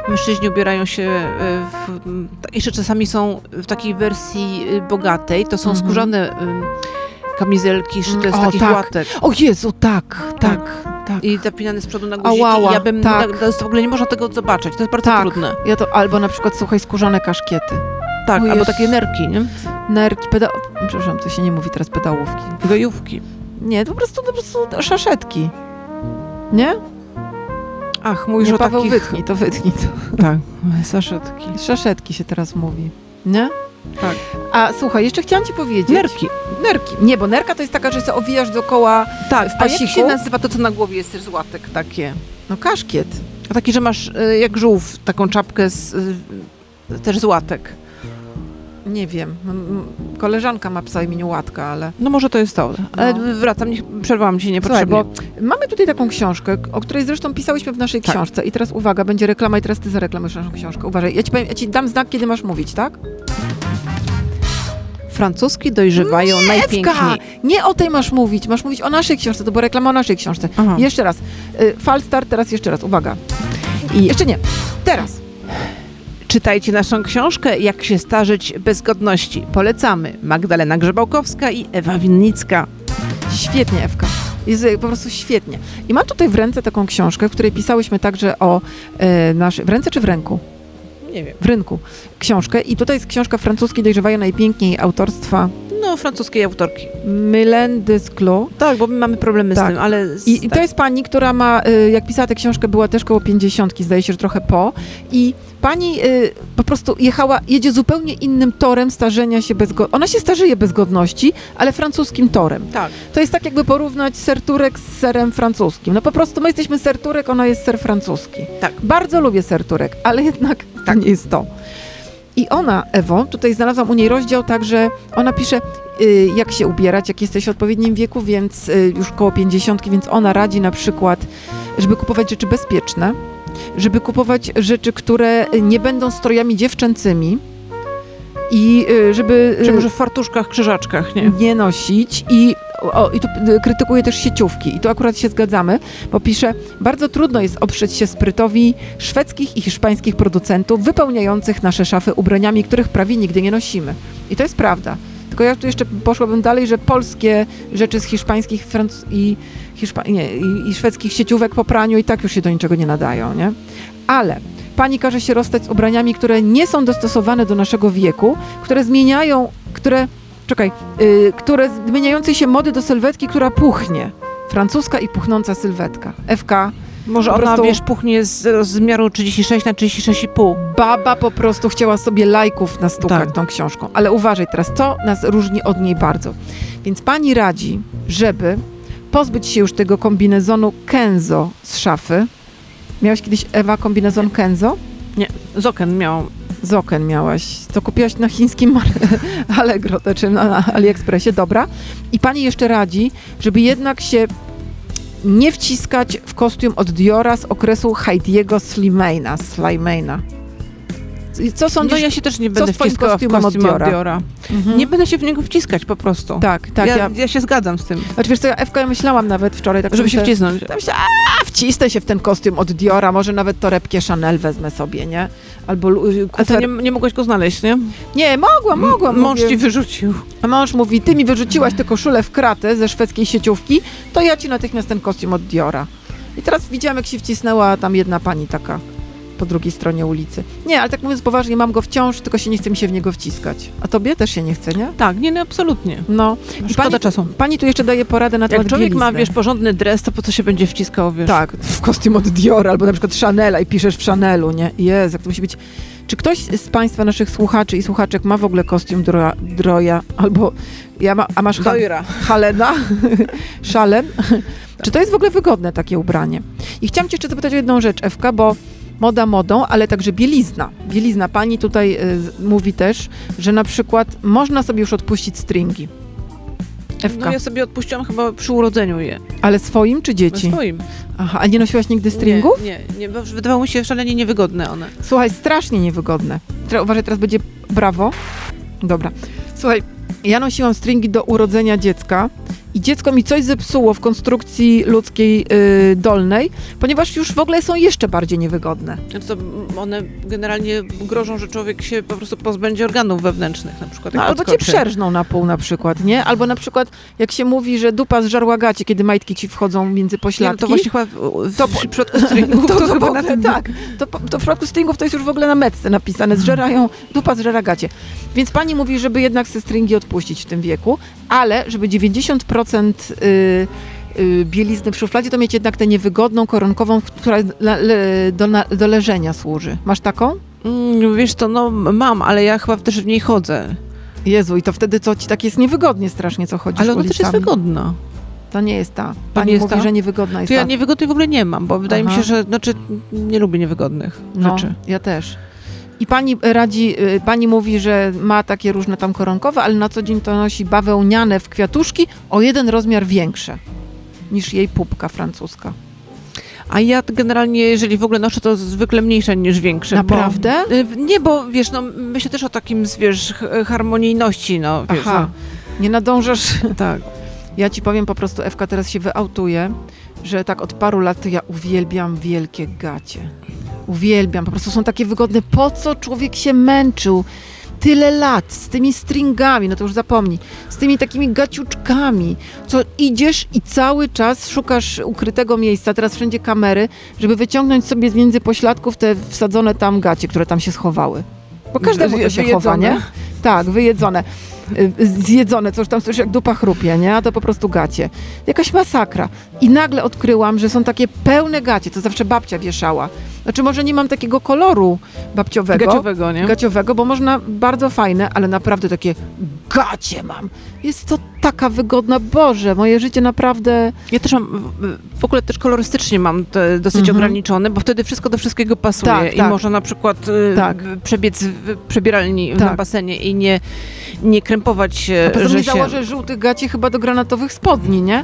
B: Mężczyźni ubierają się e, w, jeszcze czasami są w takiej wersji y, bogatej, to są
A: Mhm.
B: skórzane kamizelki szyte z
A: o,
B: takich
A: tak.
B: łatek.
A: O Jezu, tak, tak, tak.
B: I zapinane z przodu na guziki.
A: Ałała,
B: I ja bym,
A: tak.
B: tak. to jest, w ogóle nie można tego zobaczyć, to jest bardzo
A: Tak.
B: trudne.
A: Ja to, albo na przykład, słuchaj, skórzane kaszkiety.
B: Tak,
A: O
B: albo takie nerki, nie?
A: Nerki, peda... Przepraszam, to się nie mówi teraz pedałówki.
B: Gojówki.
A: Nie, to po prostu, po prostu szaszetki. Nie?
B: Ach,
A: nie,
B: o
A: Paweł,
B: takich...
A: wytnij to, wytnij to.
B: Tak, saszetki.
A: Szaszetki się teraz mówi. Nie?
B: Tak.
A: A słuchaj, jeszcze chciałam ci powiedzieć.
B: Nerki.
A: Nerki. Nie, bo nerka to jest taka, że sobie owijasz dookoła,
B: Tak,
A: W
B: a jak
A: pasiku?
B: się nazywa to, co na głowie jest też z łatek takie?
A: no kaszkiet.
B: A taki, że masz y, jak żółw, taką czapkę z, y, też z łatek.
A: Nie wiem. Koleżanka ma psa imieniu Łatka, ale...
B: No może to jest to. Ale
A: No.
B: wracam, nie, przerwałam ci
A: Słuchaj,
B: niepotrzebnie.
A: bo mamy tutaj taką książkę, o której zresztą pisałyśmy w naszej
B: Tak.
A: książce. I teraz uwaga, będzie reklama i teraz ty zareklamujesz naszą książkę. Uważaj, ja ci, powiem, ja ci dam znak, kiedy masz mówić, tak?
B: Francuski dojrzewają
A: Ewka!
B: najpiękniej.
A: Nie o tej masz mówić, masz mówić o naszej książce, to była reklama o naszej książce.
B: Aha.
A: Jeszcze raz. Y, Falstar, teraz jeszcze raz, uwaga. I jeszcze nie. Teraz.
B: Czytajcie naszą książkę Jak się starzeć bez godności. Polecamy. Magdalena Grzebałkowska i Ewa Winnicka.
A: Świetnie, Ewka. Jest y, po prostu świetnie. I mam tutaj w ręce taką książkę, w której pisałyśmy także o e, naszej... W ręce czy w ręku?
B: Nie wiem.
A: W rynku. Książkę. I tutaj jest książka francuskiej Dojrzewają najpiękniej autorstwa
B: No, francuskiej autorki.
A: Mylène Desclos.
B: Tak, bo my mamy problemy
A: Tak.
B: z tym, ale... Z,
A: I, I to
B: tak.
A: jest pani, która ma, y, jak pisała tę książkę, była też koło pięćdziesiątki, zdaje się, że trochę po. I pani y, po prostu jechała, jedzie zupełnie innym torem starzenia się bez Ona się starzeje bez godności, ale francuskim torem.
B: Tak.
A: To jest tak jakby porównać serturek z serem francuskim. No po prostu my jesteśmy serturek, ona jest ser francuski.
B: Tak.
A: Bardzo lubię serturek, ale jednak tak nie jest to. I ona, Ewo, tutaj znalazłam u niej rozdział, także ona pisze, y, jak się ubierać, jak jesteś w odpowiednim wieku, więc y, już koło pięćdziesiątki, więc ona radzi na przykład, żeby kupować rzeczy bezpieczne, żeby kupować rzeczy, które nie będą strojami dziewczęcymi i y, żeby... y,
B: Czy może w fartuszkach, krzyżaczkach, nie?
A: nie nosić i, o, i tu y, krytykuje też sieciówki i tu akurat się zgadzamy, bo pisze, bardzo trudno jest oprzeć się sprytowi szwedzkich i hiszpańskich producentów wypełniających nasze szafy ubraniami, których prawie nigdy nie nosimy. I to jest prawda. Tylko ja tu jeszcze poszłabym dalej, że polskie rzeczy z hiszpańskich Franc- i, hiszpa- nie, i, i szwedzkich sieciówek po praniu i tak już się do niczego nie nadają, nie? Ale pani każe się rozstać z ubraniami, które nie są dostosowane do naszego wieku, które zmieniają, które czekaj, y, które zmieniającej się mody do sylwetki, która puchnie. Francuska i puchnąca sylwetka. FK.
B: Może
A: Po
B: ona,
A: prostu-
B: wiesz, puchnie z rozmiaru 36 na 36,5.
A: Baba po prostu chciała sobie lajków nastukać
B: Tak.
A: tą książką. Ale uważaj teraz, to nas różni od niej bardzo. Więc pani radzi, żeby pozbyć się już tego kombinezonu Kenzo z szafy. Miałaś kiedyś, Ewa, kombinezon Kenzo?
B: Z okien miałam.
A: Z okien miałaś. To kupiłaś na chińskim Allegro, to czy na AliExpressie, dobra. I pani jeszcze radzi, żeby jednak się nie wciskać w kostium od Diora z okresu Heidiego. Slimeina. I Co sądzisz?
B: No ja się też nie będę wciskała w
A: kostiumem od
B: kostium od
A: Diora?
B: Diora.
A: Mhm.
B: Nie będę się w niego wciskać po prostu.
A: Tak, tak.
B: ja,
A: Ja,
B: ja... się zgadzam z tym,
A: Znaczy wiesz co, ja Ewka, ja myślałam nawet wczoraj, tak
B: żeby się wcisnąć.
A: Ja myślałam, a wcisnę się w ten kostium od Diora, może nawet torebkę Chanel wezmę sobie, nie? Albo lu-
B: Ale to
A: kufer...
B: nie, nie mogłeś go znaleźć, nie?
A: Nie, mogłam, mogłam.
B: M- Mąż
A: mówię.
B: ci wyrzucił.
A: A mąż mówi, ty mi wyrzuciłaś tę koszulę w kratę ze szwedzkiej sieciówki, to ja ci natychmiast ten kostium od Diora. I teraz widziałam, jak się wcisnęła tam jedna pani taka po drugiej stronie ulicy. Nie, ale tak mówiąc poważnie, mam go wciąż, tylko się nie chce mi się w niego wciskać. A tobie też się nie chce, nie?
B: Tak, nie, no absolutnie.
A: No.
B: I Szkoda
A: pani,
B: czasu.
A: pani tu jeszcze daje poradę na
B: Jak
A: temat
B: człowiek ma,
A: bielizny.
B: wiesz, porządny dres, to po co się będzie wciskał, wiesz?
A: Tak, w kostium od Dior albo na przykład Chanela i piszesz w Chanelu, nie? Jezu, jak to musi być. Czy ktoś z Państwa, naszych słuchaczy i słuchaczek ma w ogóle kostium dro, droja albo ja ma, a masz ha, halena, szalem? Czy to jest w ogóle wygodne takie ubranie? I chciałam Cię jeszcze zapytać o jedną rzecz, Ewka, bo moda modą, ale także bielizna. Bielizna. Pani tutaj y, mówi też, że na przykład można sobie już odpuścić stringi. Ewka,
B: No ja sobie odpuściłam chyba przy urodzeniu je.
A: ale swoim czy
B: No
A: dzieci?
B: swoim.
A: Aha, a nie nosiłaś nigdy stringów?
B: Nie, nie, nie, bo wydawało mi się szalenie niewygodne one.
A: Słuchaj, strasznie niewygodne. Teraz, uważaj, teraz będzie brawo. Dobra. Słuchaj, ja nosiłam stringi do urodzenia dziecka dziecko mi coś zepsuło w konstrukcji ludzkiej yy, dolnej, ponieważ już w ogóle są jeszcze bardziej niewygodne.
B: Znaczy to one generalnie grożą, że człowiek się po prostu pozbędzie organów wewnętrznych na przykład.
A: No, albo cię przerżną na pół na przykład, nie? Albo na przykład jak się mówi, że dupa zżarła gacie, kiedy majtki ci wchodzą między
B: Nie, no
A: pośladki.
B: to właśnie chyba w, w,
A: To-
B: w przypadku stringów
A: to,
B: to,
A: to,
B: chyba na tym...
A: tak. To, to w przypadku stringów to jest już w ogóle na metce napisane. Zżerają, dupa zżera gacie. Więc pani mówi, żeby jednak se stringi odpuścić w tym wieku, ale żeby 90% y, y, bielizny w szufladzie, to mieć jednak tę niewygodną, koronkową, która do, do leżenia służy. Masz taką?
B: Mm, wiesz to, no mam, ale ja chyba też w niej chodzę.
A: Jezu, i to wtedy co ci tak jest niewygodnie strasznie, co chodzisz
B: Ale ona też
A: ulicami.
B: jest wygodna.
A: To nie jest ta. Pani
B: jest
A: mówi,
B: ta?
A: że niewygodna jest
B: To ja
A: ta.
B: niewygodnej w ogóle nie mam, bo wydaje mi
A: Aha.
B: się, że znaczy nie lubię niewygodnych
A: No,
B: rzeczy.
A: ja też. I pani radzi, y, pani mówi, że ma takie różne tam koronkowe, ale na co dzień to nosi bawełniane w kwiatuszki o jeden rozmiar większe niż jej pupka francuska.
B: A ja generalnie, jeżeli w ogóle noszę, to zwykle mniejsze niż większe.
A: Naprawdę?
B: Bo, y, nie, bo wiesz, no myślę też o takim, wiesz, harmonijności, no wiesz.
A: Aha, nie nadążasz.
B: No, tak.
A: Ja ci powiem po prostu, Ewka teraz się wyautuje, że tak od paru lat to ja uwielbiam wielkie gacie. Uwielbiam, po prostu są takie wygodne. Po co człowiek się męczył? Tyle lat z tymi stringami, no to już zapomnij, z tymi takimi gaciuczkami, co idziesz i cały czas szukasz ukrytego miejsca, teraz wszędzie kamery, żeby wyciągnąć sobie z między pośladków te wsadzone tam gacie, które tam się schowały. Bo każdemu to się chowa, nie? Tak, wyjedzone. Y, Zjedzone, co już tam słyszę, jak dupa chrupie, nie? A to po prostu gacie. Jakaś masakra. I nagle odkryłam, że są takie pełne gacie, to zawsze babcia wieszała. Znaczy może nie mam takiego koloru babciowego,
B: Gaciowego, nie?
A: gaciowego, bo można bardzo fajne, ale naprawdę takie gacie mam. Jest to taka wygodna, Boże, moje życie naprawdę...
B: Ja też mam, w- ogóle też kolorystycznie mam dosyć
A: Mhm.
B: ograniczone, bo wtedy wszystko do wszystkiego pasuje
A: Tak,
B: i
A: tak.
B: można na przykład y,
A: Tak.
B: przebiec w przebieralni na
A: Tak.
B: basenie i nie, nie krępować się,
A: A poza tym
B: że
A: nie
B: się...
A: założę żółtych gaci chyba do granatowych spodni, nie?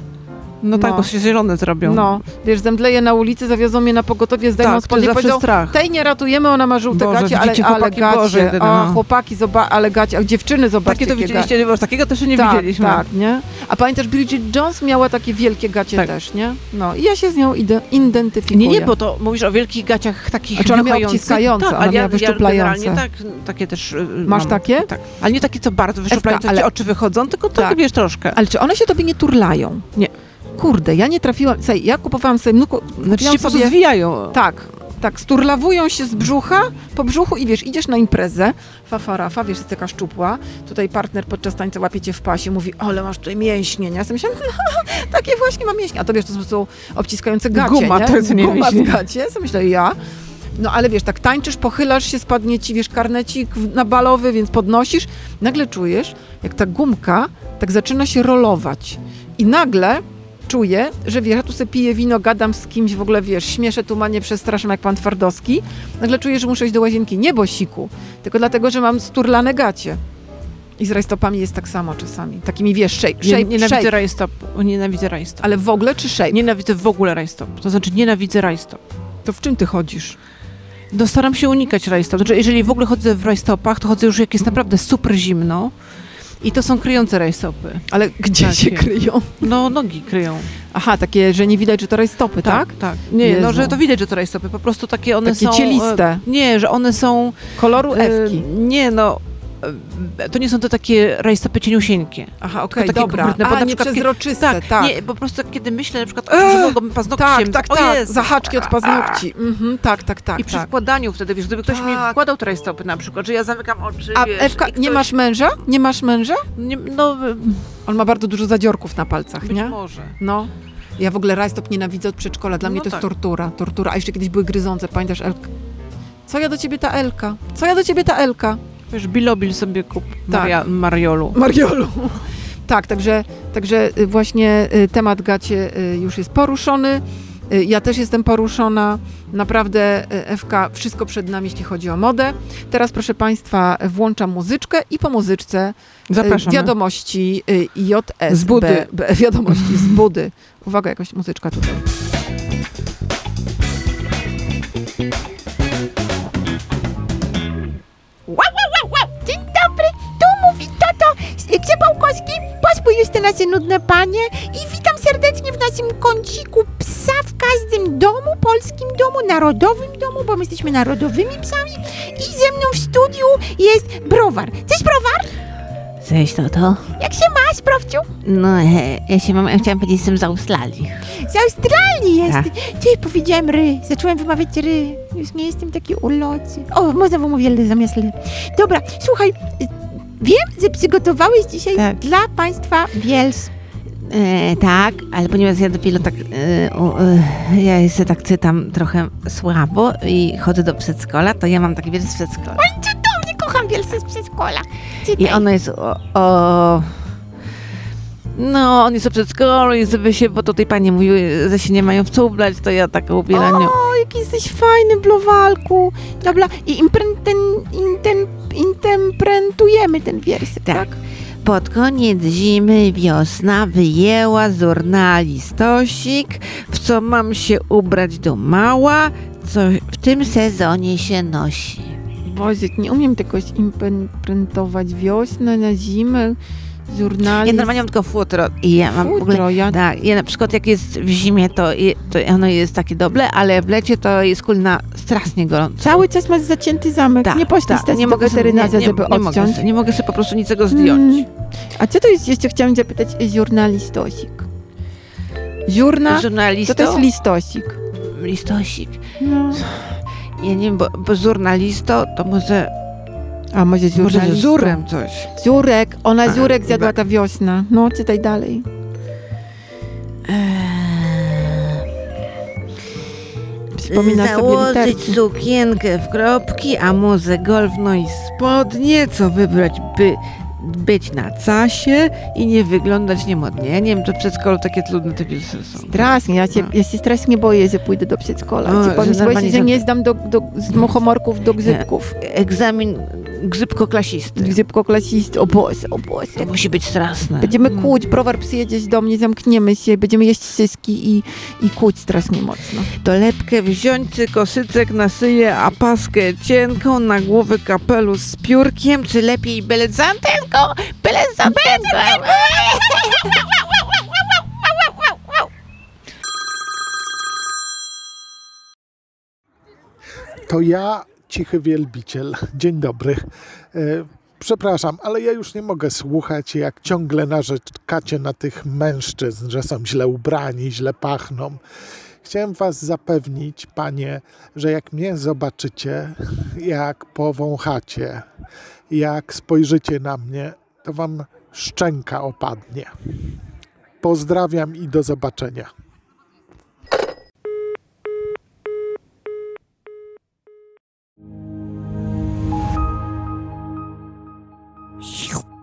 B: No tak,
A: No.
B: bo się zielone zrobią.
A: No, wiesz, zemdleję na ulicy, zawiozą mnie na pogotowie, zdejmą
B: tak,
A: spodnie, powiedzą,
B: strach.
A: tej nie ratujemy, ona ma żółte
B: Boże,
A: gacie, ale, ale
B: chłopaki,
A: gacie,
B: Boże, jedyne,
A: a
B: no.
A: chłopaki, zoba, ale gacie, a dziewczyny, zobaczcie,
B: Takie to widzieliście, bo takiego też nie
A: tak,
B: widzieliśmy.
A: Tak, nie? A pamiętasz, Bridget Jones miała takie wielkie gacie
B: Tak.
A: też, nie? No i ja się z nią ide- identyfikuję.
B: Nie, nie, bo to mówisz o wielkich gaciach takich
A: A czy ona miała obciskające,
B: Tak,
A: ona
B: ale ja,
A: miała wyszczuplające.
B: Ja tak, takie też y,
A: Masz
B: mam.
A: takie?
B: Tak. Ale nie takie, co bardzo wyszczuplające,
A: ale-
B: oczy wychodzą, tylko
A: Tak.
B: takie, wiesz, troszkę.
A: Ale czy one się tobie nie turlają?
B: Nie.
A: Kurde, ja nie trafiłam, słuchaj, ja kupowałam sobie, ku-
B: Znaczy się
A: sobie...
B: zwijają.
A: Tak, tak, sturlawują się z brzucha po brzuchu i wiesz, idziesz na imprezę, fafarafa, wiesz, jest taka szczupła, tutaj partner podczas tańca łapie cię w pasie, mówi, ale masz tutaj mięśnie, nie? Ja sobie myślałam, no, takie właśnie mam mięśnie, a to wiesz, to są obciskające gacie,
B: Guma,
A: nie?
B: to jest nie
A: Guma z
B: mięśnie.
A: gacie, ja sobie myślę, ja. No ale wiesz, tak tańczysz, pochylasz się, spadnie ci, wiesz, karnecik na balowy, więc podnosisz, nagle czujesz, jak ta gumka tak zaczyna się rolować i nagle czuję, że wiesz, ja tu sobie piję wino, gadam z kimś, w ogóle wiesz, śmieszę tu ma nie przestraszam jak pan Twardowski, nagle czuję, że muszę iść do łazienki, nie bo siku, tylko dlatego, że mam sturlane gacie. I z rajstopami jest tak samo czasami. Takimi, wiesz, shape,
B: Nie,
A: shape,
B: nienawidzę
A: shape.
B: rajstop. Nienawidzę rajstop.
A: Ale w ogóle czy shape?
B: Nienawidzę w ogóle rajstop. To znaczy nienawidzę rajstop.
A: To w czym ty chodzisz?
B: No staram się unikać rajstop. Znaczy, jeżeli w ogóle chodzę w rajstopach, to chodzę już jak jest naprawdę super zimno. I to są kryjące rajstopy.
A: Ale gdzie
B: Takie.
A: się kryją?
B: No, nogi kryją.
A: Aha, takie, że nie widać, że to rajstopy, tak?
B: tak. Nie,
A: Jezu.
B: no, że to widać, że to rajstopy. Po prostu takie one
A: Takie
B: są...
A: cieliste.
B: E, nie, że one są...
A: Koloru
B: e,
A: ewki.
B: nie, no...
C: e, to nie są to takie rajstopy cieniusieńkie.
A: Aha, okej,
C: takie
A: dobra.
C: bo
A: A, nie
C: przykład kiedy-
A: przezroczyste, tak.
C: Nie, po prostu kiedy myślę na przykład,
A: Ech,
C: że mogłabym paznokciem...
A: Tak, tak,
C: o
A: tak. Zahaczki od paznokci. Mhm, tak, tak, tak.
C: I przy
A: tak.
C: wkładaniu wtedy, wiesz, gdyby ktoś mi
A: Tak.
C: wkładał te rajstopy na przykład, że ja zamykam oczy,
A: A
C: wiesz,
A: Ewka,
C: i
A: nie
C: ktoś-
A: masz męża? Nie masz męża?
C: Nie, no,
A: On ma bardzo dużo zadziorków na palcach,
C: być
A: nie?
C: może.
A: No. Ja w ogóle rajstop nienawidzę od przedszkola. Dla mnie
C: No
A: to jest
C: tak.
A: tortura. Tortura. A jeszcze kiedyś były gryzące. Pamiętasz Elka? Co ja do ciebie ta Elka? Co ja do ciebie ta Elka?
C: Wiesz, bilobil sobie kup
A: Tak.
C: Maria, Mariolu.
A: Mariolu. Tak, także, także y, właśnie y, temat gacie y, już jest poruszony. Ja też jestem poruszona. Naprawdę, Ewka, wszystko przed nami, jeśli chodzi o modę. Teraz, proszę Państwa, włączam muzyczkę i po muzyczce y,
C: Zapraszam.
A: wiadomości y, JS.
C: Z Budy.
A: Wiadomości z Budy. Uwaga, jakaś muzyczka tutaj.
D: Grzebałkowski, pozbój już te nasze nudne panie i witam serdecznie w naszym kąciku psa w każdym domu, polskim domu, narodowym domu, bo my jesteśmy narodowymi psami i ze mną w studiu jest Browar. Cześć Browar,
B: Cześć, tato.
D: jak się masz, Browciu?
B: No, e, ja się mam, ja chciałam powiedzieć, jestem z Australii.
D: Z Australii
B: Tak.
D: jesteś. Ty, powiedziałem ry, zacząłem wymawiać ry, już nie jestem taki ulocy. O, można wymówić ry zamiast ly. Dobra, słuchaj, wiem, że przygotowałeś dzisiaj
B: Tak.
D: dla Państwa wiels.
B: E, tak, ale ponieważ ja dopiero tak, e, e, ja jeszcze tak czytam trochę słabo i chodzę do przedszkola, to ja mam taki wiersz z przedszkola.
D: Cudownie, kocham wielsy z przedszkola.
B: I
D: Czytaj.
B: ono jest o, o... No, on jest o przedszkolu i żeby się, bo tutaj panie mówiły, że się nie mają w co ubrać, to ja tak ubieraniu.
D: O, jaki jesteś fajny, blowalku. Dobra, i imprenten, intem, intemprentujemy ten wiersek, tak?
B: Tak. Pod koniec zimy wiosna wyjęła z urna listosik, w co mam się ubrać do mała, co w tym sezonie się nosi.
A: Boże, nie umiem tego imprentować. Wiosnę na zimę, żurnalizm.
B: Ja normalnie mam tylko futro i ja mam w ogóle...
A: Futro, ja...
B: Tak, ja na przykład jak jest w zimie, to, to ono jest takie dobre, ale w lecie to jest kulna strasznie gorąco.
D: Cały czas masz zacięty zamek.
B: Tak,
D: nie poślij
B: tak, nie mogę nie,
D: weterynarza,
B: nie,
D: żeby
B: nie, mogę nie mogę sobie po prostu niczego zdjąć.
D: Mm. A co to jest, jeszcze chciałam zapytać, żurnalistosik?
A: Żurna,
B: Żurnalistą?
A: to to jest listosik.
B: Listosik.
D: No.
B: Ja nie wiem, bo, bo żurnalisto to może,
A: A może
B: może
A: żurnalistą?
B: żurem coś.
A: Ziurek, ona
B: A,
A: ziurek zjadła
B: chyba.
A: ta wiosna. No, czytaj dalej. Przypomina sobie
B: Założyć
A: literki.
B: sukienkę w kropki, a może golf, no i spodnie, co wybrać, by być na casie i nie wyglądać niemodnie. Ja nie wiem, to przedszkolu takie trudne te pilsy są.
A: Strasznie, ja się,
B: No.
A: ja się strasznie boję, że pójdę do przedszkola.
B: O, że
A: że nie zdam do, do, z muchomorków do gzybków.
B: Egzamin gzybkoklasisty.
A: Gzybkoklasisty, o Boże, o Boże.
B: To musi być straszne.
A: Będziemy
B: Mm.
A: kłuć, browar przyjedziesz do mnie, zamkniemy się, będziemy jeść syski i, i kłuć strasznie mocno.
B: Torebkę wziąć, czy kosycek na szyję, a paskę cienką, na głowę kapelusz z piórkiem, czy lepiej belet z antenką? Belet z antenką!
E: To ja, cichy wielbiciel. Dzień dobry. E, Przepraszam, ale ja już nie mogę słuchać, jak ciągle narzekacie na tych mężczyzn, że są źle ubrani, źle pachną. Chciałem Was zapewnić, panie, że jak mnie zobaczycie, jak powąchacie, jak spojrzycie na mnie, to Wam szczęka opadnie. Pozdrawiam i do zobaczenia. Shoo!